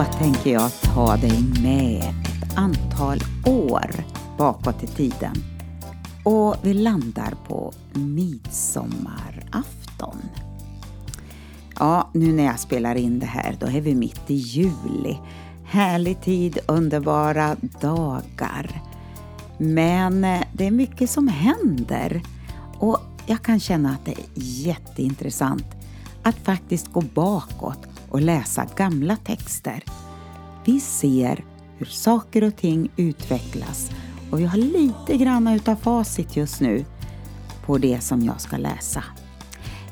Då tänker jag ta dig med ett antal år bakåt i tiden. Och vi landar på midsommarafton. Ja, nu när jag spelar in det här, då är vi mitt i juli. Härlig tid, underbara dagar. Men eh, det är mycket som händer och jag kan känna att det är jätteintressant att faktiskt gå bakåt och läsa gamla texter. Vi ser hur saker och ting utvecklas och vi har lite grann utav facit just nu på det som jag ska läsa.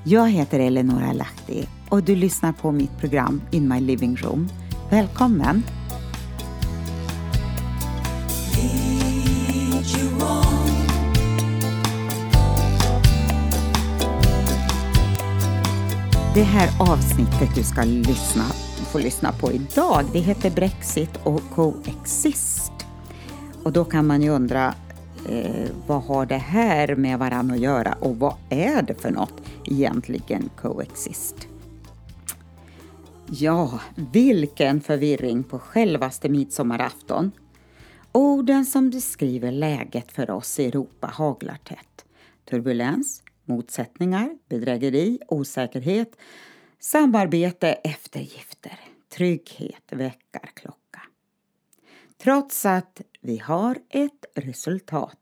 Jag heter Eleonora Lahti och du lyssnar på mitt program In My Living Room. Välkommen! Det här avsnittet du ska lyssna, få lyssna på idag, det heter Brexit och Coexist. Och då kan man ju undra, eh, vad har det här med varandra att göra och vad är det för något egentligen, Coexist? Ja, vilken förvirring på självaste midsommarafton. Orden som beskriver läget för oss i Europa haglar tätt. Turbulens, motsättningar, bedrägeri, osäkerhet, samarbete, eftergifter, trygghet, väckarklocka. Trots att vi har ett resultat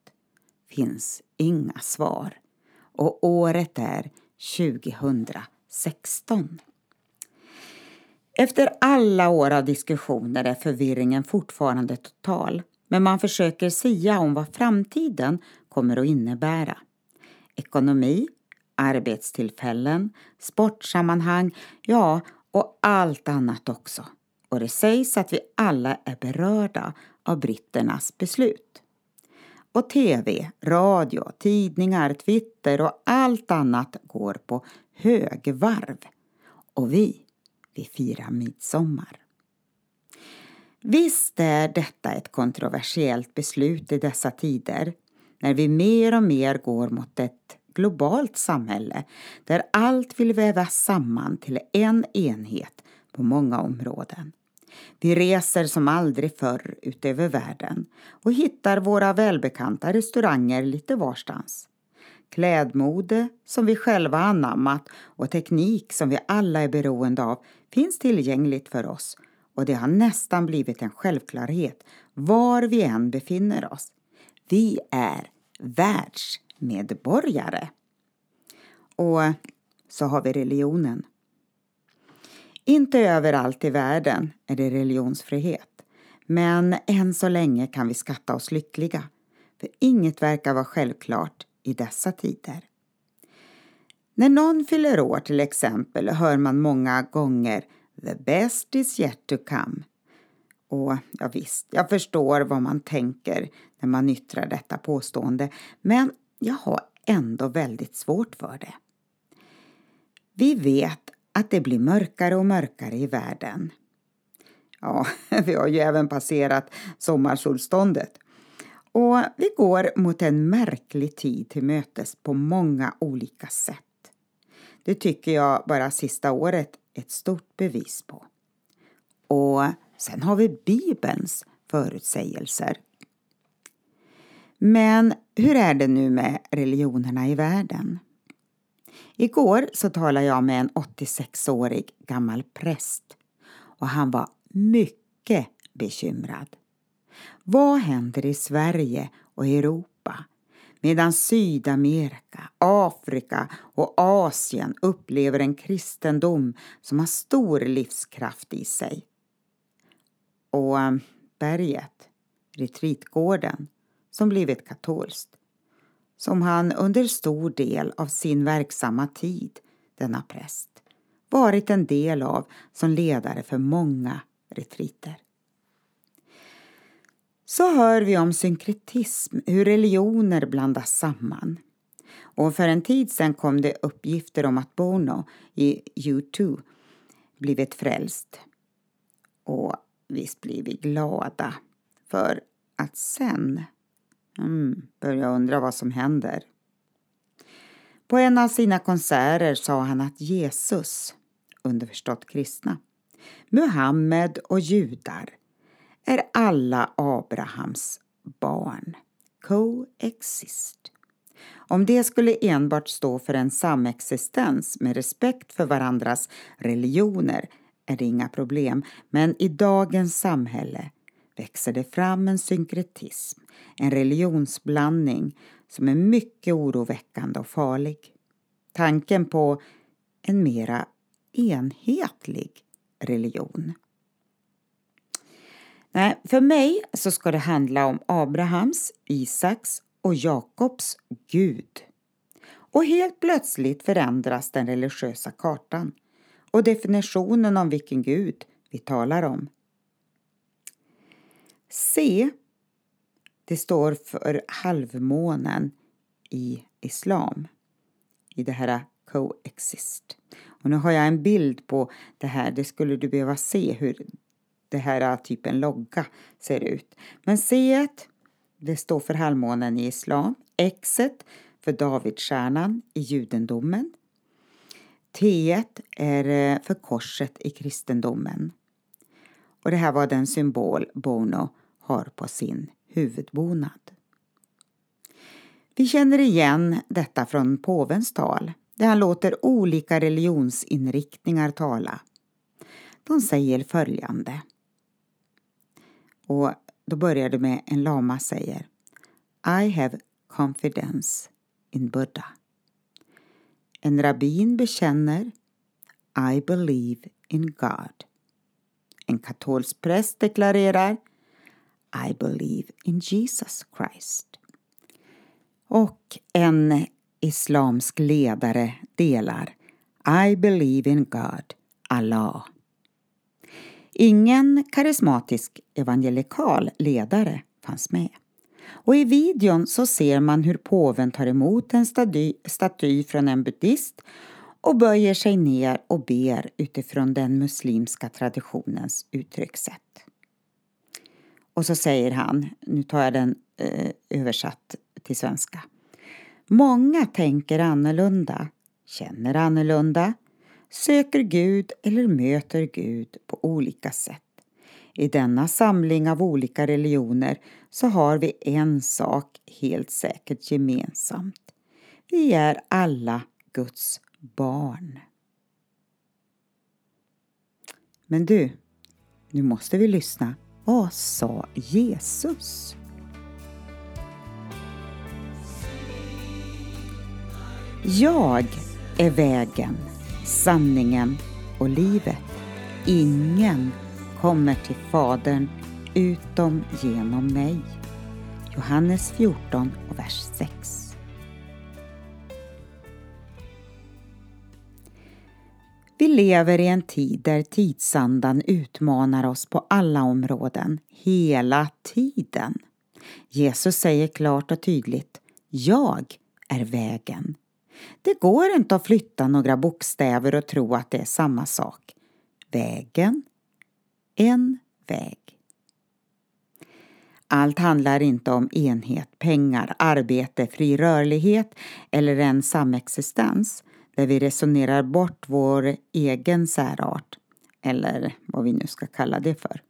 finns inga svar och året är 2016. Efter alla år av diskussioner är förvirringen fortfarande total men man försöker sia om vad framtiden kommer att innebära ekonomi, arbetstillfällen, sportsammanhang, ja, och allt annat också. Och det sägs att vi alla är berörda av britternas beslut. Och tv, radio, tidningar, Twitter och allt annat går på högvarv. Och vi, vi firar midsommar. Visst är detta ett kontroversiellt beslut i dessa tider när vi mer och mer går mot ett globalt samhälle där allt vill vävas samman till en enhet på många områden. Vi reser som aldrig förr utöver världen och hittar våra välbekanta restauranger lite varstans. Klädmode som vi själva anammat och teknik som vi alla är beroende av finns tillgängligt för oss och det har nästan blivit en självklarhet var vi än befinner oss. Vi är världsmedborgare. Och så har vi religionen. Inte överallt i världen är det religionsfrihet. Men än så länge kan vi skatta oss lyckliga. För inget verkar vara självklart i dessa tider. När någon fyller år till exempel hör man många gånger The best is yet to come. Och ja, visst, jag förstår vad man tänker när man yttrar detta påstående, men jag har ändå väldigt svårt för det. Vi vet att det blir mörkare och mörkare i världen. Ja, vi har ju även passerat sommarsolståndet. Och vi går mot en märklig tid till mötes på många olika sätt. Det tycker jag bara sista året ett stort bevis på. Och sen har vi Bibelns förutsägelser. Men hur är det nu med religionerna i världen? Igår så talade jag med en 86-årig gammal präst och han var mycket bekymrad. Vad händer i Sverige och Europa medan Sydamerika, Afrika och Asien upplever en kristendom som har stor livskraft i sig? Och eh, berget, retreatgården, som blivit katolskt, som han under stor del av sin verksamma tid, denna präst, varit en del av som ledare för många retriter. Så hör vi om synkretism, hur religioner blandas samman. Och för en tid sedan kom det uppgifter om att Bono i U2 blivit frälst. Och visst blir vi glada. För att sen Mm, börjar undra vad som händer. På en av sina konserter sa han att Jesus, underförstått kristna, Muhammed och judar är alla Abrahams barn. Coexist. Om det skulle enbart stå för en samexistens med respekt för varandras religioner är det inga problem, men i dagens samhälle växer det fram en synkretism, en religionsblandning som är mycket oroväckande och farlig. Tanken på en mera enhetlig religion. Nej, för mig så ska det handla om Abrahams, Isaks och Jakobs Gud. Och helt plötsligt förändras den religiösa kartan och definitionen om vilken Gud vi talar om. C, det står för halvmånen i islam, i det här coexist. Och nu har jag en bild på det här, det skulle du behöva se hur det här äh, typen logga ser ut. Men C det står för halvmånen i islam, X för Davidstjärnan i judendomen. T är äh, för korset i kristendomen. Och det här var den symbol Bono har på sin huvudbonad. Vi känner igen detta från påvens tal där han låter olika religionsinriktningar tala. De säger följande. Och då börjar det med en lama säger I have confidence in Buddha. En rabbin bekänner I believe in God. En katolsk präst deklarerar I believe in Jesus Christ. Och en islamsk ledare delar I believe in God, Allah. Ingen karismatisk evangelikal ledare fanns med. Och i videon så ser man hur påven tar emot en staty, staty från en buddhist och böjer sig ner och ber utifrån den muslimska traditionens uttryckssätt. Och så säger han, nu tar jag den eh, översatt till svenska. Många tänker annorlunda, känner annorlunda, söker Gud eller möter Gud på olika sätt. I denna samling av olika religioner så har vi en sak helt säkert gemensamt. Vi är alla Guds barn. Men du, nu måste vi lyssna. Vad sa Jesus? Jag är vägen sanningen och livet. Ingen kommer till Fadern utom genom mig. Johannes 14 och vers 6. Lever i en tid där tidsandan utmanar oss på alla områden, hela tiden. Jesus säger klart och tydligt Jag är vägen, det går inte att flytta några bokstäver och tro att det är samma sak. Vägen, en väg. Allt handlar inte om enhet, pengar, arbete, fri rörlighet eller en samexistens där vi resonerar bort vår egen särart, eller vad vi nu ska kalla det för.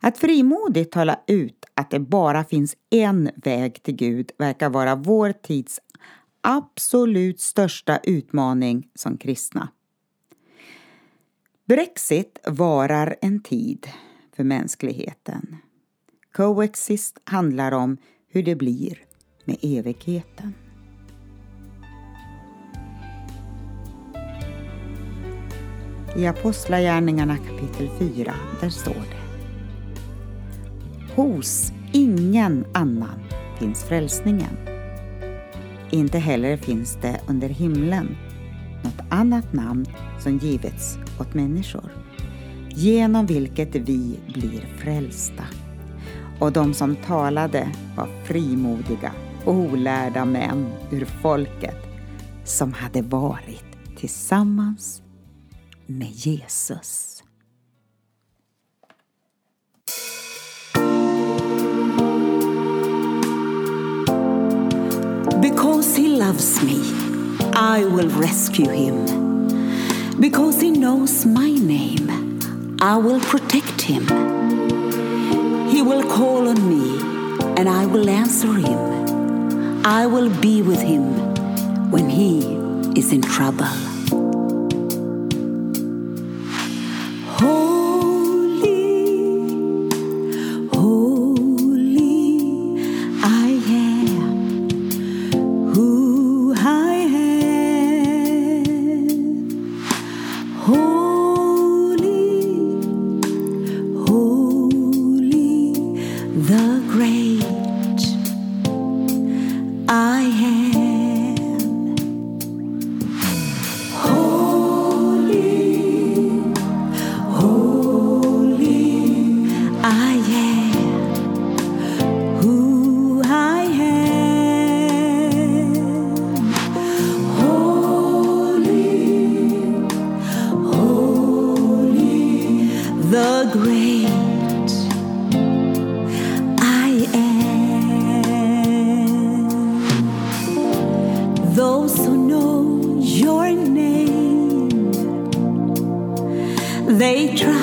Att frimodigt tala ut att det bara finns en väg till Gud verkar vara vår tids absolut största utmaning som kristna. Brexit varar en tid för mänskligheten. Coexist handlar om hur det blir med evigheten. I Apostlagärningarna kapitel 4, där står det Hos ingen annan finns frälsningen inte heller finns det under himlen något annat namn som givits åt människor, genom vilket vi blir frälsta. Och de som talade var frimodiga och olärda män ur folket som hade varit tillsammans med Jesus. Because he loves me, I will rescue him. Because he knows my name, I will protect him. He will call on me, and I will answer him. I will be with him when he is in trouble. try.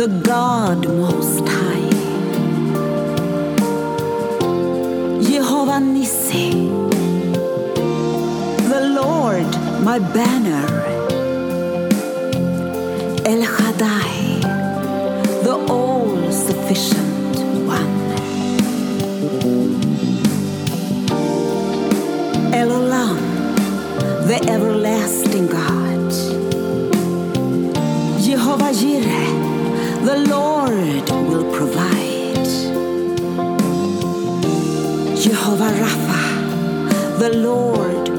the God Most High. Jehovah Nissi, the Lord, my banner. El Hadai, the all sufficient one. El Olam, the everlasting God. Lord will provide. Jehovah Rapha, the Lord